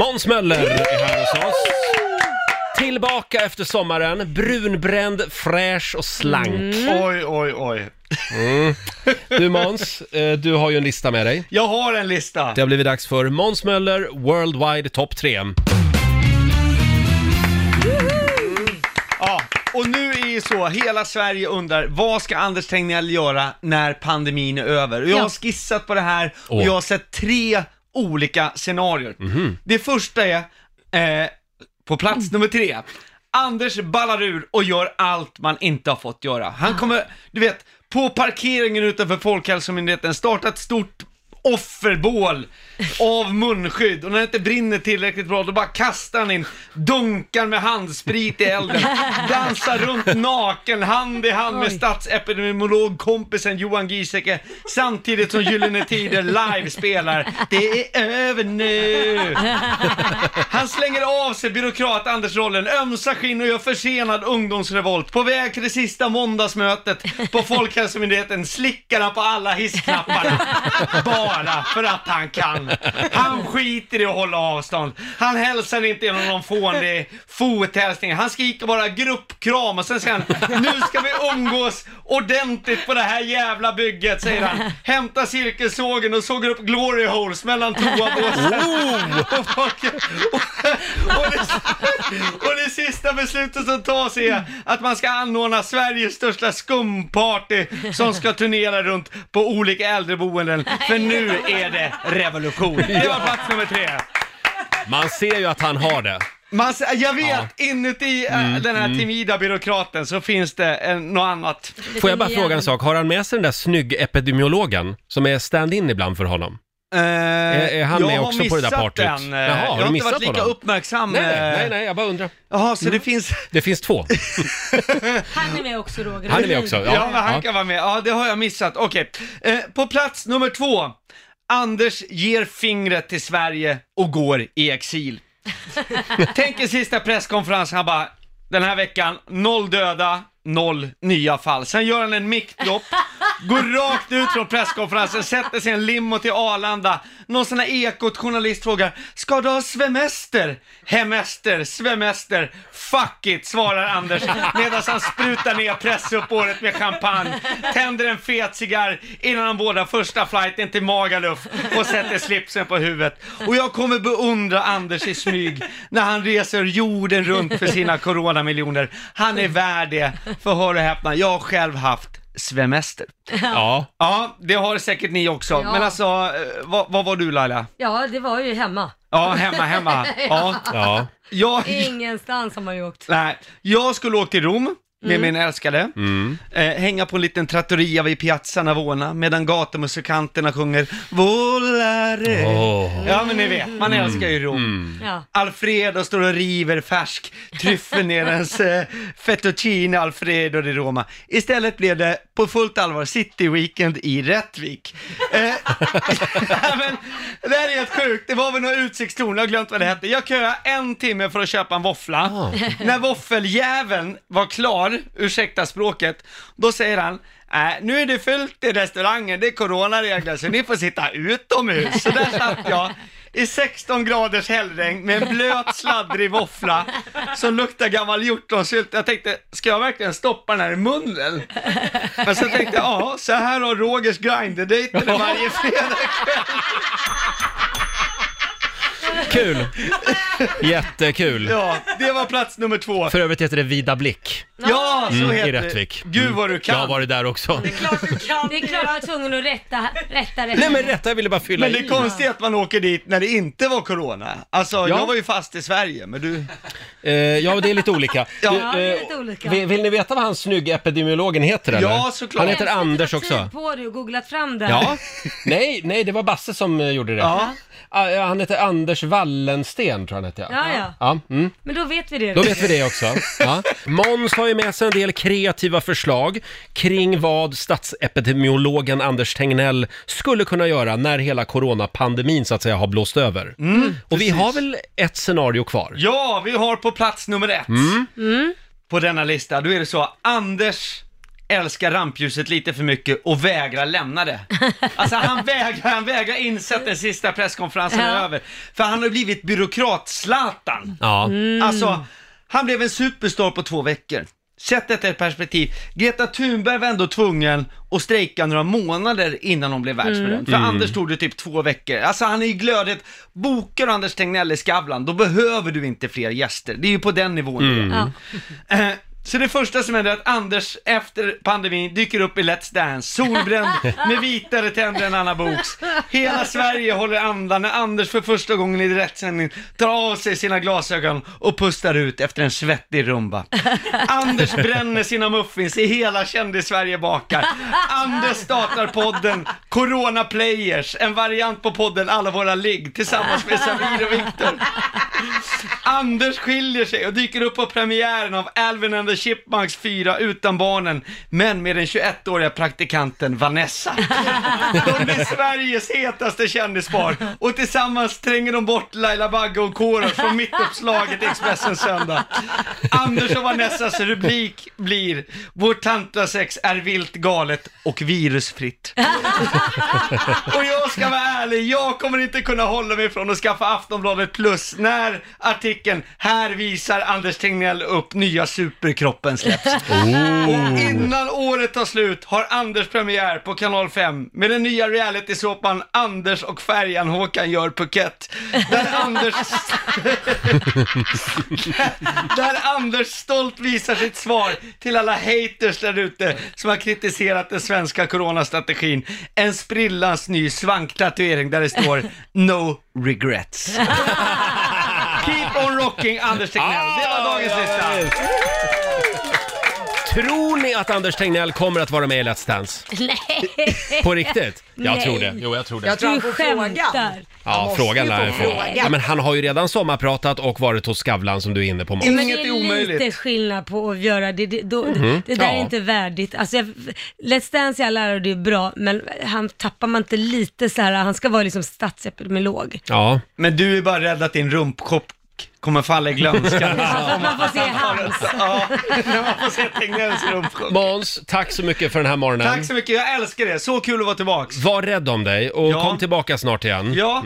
Måns Möller är här hos oss. Tillbaka efter sommaren, brunbränd, fräsch och slank. Oj, oj, oj. Du Måns, eh, du har ju en lista med dig. Jag har en lista. Det har blivit dags för Måns Möller Worldwide Top 3. Ja, och nu är det så, hela Sverige undrar, vad ska Anders Tegnell göra när pandemin är över? Och jag har Ja. skissat på det här och Åh. jag har sett tre olika scenarier. Det första är, eh, på plats nummer tre, Anders ballar ur och gör allt man inte har fått göra. Han kommer, du vet, på parkeringen utanför Folkhälsomyndigheten starta ett stort offerbål av munskydd och när det inte brinner tillräckligt bra då bara kastar han in dunkar med handsprit i elden, dansar runt naken hand i hand med Oj. statsepidemiolog kompisen Johan Giesecke samtidigt som Gyllene Tider live spelar Det är över nu! Han slänger av sig byråkrat Anders-rollen, ömsar skinn och gör försenad ungdomsrevolt. På väg till det sista måndagsmötet på Folkhälsomyndigheten slickar han på alla hissknapparna. Bara för att han kan. Han skiter i att hålla avstånd. Han hälsar inte genom någon fånig fothälsning. Han skriker bara gruppkram och sen säger han Nu ska vi umgås ordentligt på det här jävla bygget, säger han. Hämtar cirkelsågen och sågar upp glory holes mellan toabåsen. Och, folk- och, och, det, och det sista beslutet som tas är att man ska anordna Sveriges största skumparty som ska turnera runt på olika äldreboenden. För nu är det revolution. Det var plats nummer tre. Man ser ju att han har det. Man, jag vet, inuti äh, den här timida byråkraten så finns det eh, något annat. Får jag bara fråga en sak, har han med sig den där snygg epidemiologen som är stand-in ibland för honom? Är han jag med har också på det där missat partyt? Den. eh, Jaha, har jag du har inte missat varit lika honom? uppmärksam. Nej, eh, nej, nej, jag bara undrar. Jaha, så det finns... Det finns två. Han är med också Roger. Han är med också, Ja, ja. men han ja. kan vara med. Ja, det har jag missat. Okej. Eh, på plats nummer två. Anders ger fingret till Sverige och går i exil. Tänk er sista presskonferensen, han bara, den här veckan, noll döda, noll nya fall. Sen gör han en mickdropp, går rakt ut från presskonferensen, sätter sig i en limo till Arlanda. Någon sån här Ekot-journalist frågar, ska du ha svemester? Hemester, svemester, fuck it, svarar Anders medan han sprutar ner pressuppåret med champagne, tänder en fet cigarr innan han vårdar första flighten till Magaluf och sätter slipsen på huvudet. Och jag kommer beundra Anders i smyg när han reser jorden runt för sina coronamiljoner. Han är värd det, för hör och häpna, jag har själv haft svemester. Ja. Ja, det har säkert ni också. Ja. Men alltså, eh, vad, vad var du Laila? Ja, det var ju hemma. Ja, hemma, hemma. Ja. Ja. Jag, Ingenstans har man ju åkt. nej, jag skulle åka till Rom med min älskade, Mm. eh, hänga på en liten trattoria vid Piazza Navona medan gatumusikanterna sjunger Volare. Åh. Ja men ni vet, man älskar ju Rom. Ja. Alfredo står och river färsk tryffelnerens eh, fettuccine Alfredo di Roma. Istället blev det på fullt allvar City Weekend i Rättvik. Eh, men, det här är helt sjukt, det var väl någon utsiktstorn, jag har glömt vad det hette. Jag köade en timme för att köpa en våffla. Ah. När våffeljäveln var klar, ursäkta språket, då säger han Äh, nu är det fullt i restaurangen, det är coronaregler så ni får sitta utomhus. Så där satt jag i 16 graders hällregn med en blöt sladdrig våffla som luktar gammal hjortronsylt. Jag tänkte, ska jag verkligen stoppa den här i munnen? Men så tänkte jag, ja, så här har Rogers grinderdejter varje fredagkväll. Kul! Jättekul! Ja, det var plats nummer två. För övrigt heter det Vida Blick Ja, så mm, i heter Rättvik. det. Gud vad du Jag kan. har varit där också. Det är klart jag var tvungen att rätta, rätta rätt. Nej men rätta, jag ville bara fylla Men det i. är konstigt att man åker dit när det inte var corona. Alltså, jag var ju fast i Sverige, men du... Eh, ja, det är lite olika. Ja. Du, Ja, det är eh, lite olika. Vill, vill ni veta vad han snygga epidemiologen heter eller? Ja, såklart. Han heter Jag har Anders suttit också. tid på dig och googlat fram det. Ja, nej, nej, det var Basse som eh, gjorde det. Ja. Ah, ja, han heter Anders Wallensten tror jag han heter. Ja, ja. ja mm. Men då vet vi det. Då vet vi det också. Ja. Måns har ju med sig en del kreativa förslag kring vad statsepidemiologen Anders Tegnell skulle kunna göra när hela coronapandemin så att säga har blåst över. Och vi har väl ett scenario kvar? Ja, vi har på plats nummer ett på denna lista, då är det så, Anders älskar rampljuset lite för mycket och vägrar lämna det. Alltså han vägrar, han vägrar inse att den sista presskonferensen är Ja. över. För han har blivit byråkrat-Zlatan. Ja. Mm. Alltså, han blev en superstar på två veckor. Sätt detta i ett perspektiv. Greta Thunberg var ändå tvungen att strejka några månader innan hon blev världsberömd. För Anders tog det typ två veckor. Alltså han är ju glödhet. Bokar du Anders Tegnell i Skavlan, då behöver du inte fler gäster. Det är ju på den nivån nu. Ja. Så det första som händer är att Anders efter pandemin dyker upp i Let's Dance, solbränd med vitare tänder än Anna Boks. Hela Sverige håller andan när Anders för första gången i direktsändning tar av sig sina glasögon och pustar ut efter en svettig rumba. Anders bränner sina muffins i hela kändis-Sverige bakar. Anders startar podden Corona Players, en variant på podden Alla våra ligg tillsammans med Samir och Viktor. Anders skiljer sig och dyker upp på premiären av Alvin and the Chipmunks 4 utan barnen, men med den 21-åriga praktikanten Vanessa. De blir Sveriges hetaste kändispar och tillsammans tränger de bort Laila Bagge och Korosh från mittuppslaget i Expressen söndag. Anders och Vanessas rubrik blir “Vår tantrasex är vilt galet och virusfritt”. Och jag ska vara ärlig, jag kommer inte kunna hålla mig från att skaffa Aftonbladet plus när artikeln “Här visar Anders Tegnell upp nya superkroppen” släpps. Och innan året tar slut har Anders premiär på Kanal 5 med den nya realitysåpan Anders och färjan Håkan gör Phuket. Där Anders... där Anders stolt visar sitt svar till alla haters där ute som har kritiserat den svenska coronastrategin. En sprillans ny svanktatuering där det står “No regrets”. Keep on rocking Anders Tegnell. Det var dagens lista. Tror ni att Anders Tegnell kommer att vara med i Let's Dance? Nej. På riktigt? Jag Nej. tror det. Jo, jag tror det. Jag tror han Du får frågan. skämtar. Han Ja, måste frågan ju få är frågan. ja, men Han har ju redan sommarpratat och varit hos Skavlan som du är inne på Måns. Men Inget det är är omöjligt. lite skillnad på att göra det. Det, då, det där. Ja. är inte värdigt. Alltså, jag, Let's Dance i alla ära det är bra, men han tappar man inte lite så här, han ska vara liksom statsepidemiolog. Ja, Men du är bara rädd att din rumpkopp kommer falla i. Alltså att man får se hans. Ja, när man får se Tegnells rumpkopp. Måns, tack så mycket för den här morgonen. Tack så mycket, jag älskar det. Så kul att vara tillbaks. Var rädd om dig och Ja. kom tillbaka snart igen. Ja,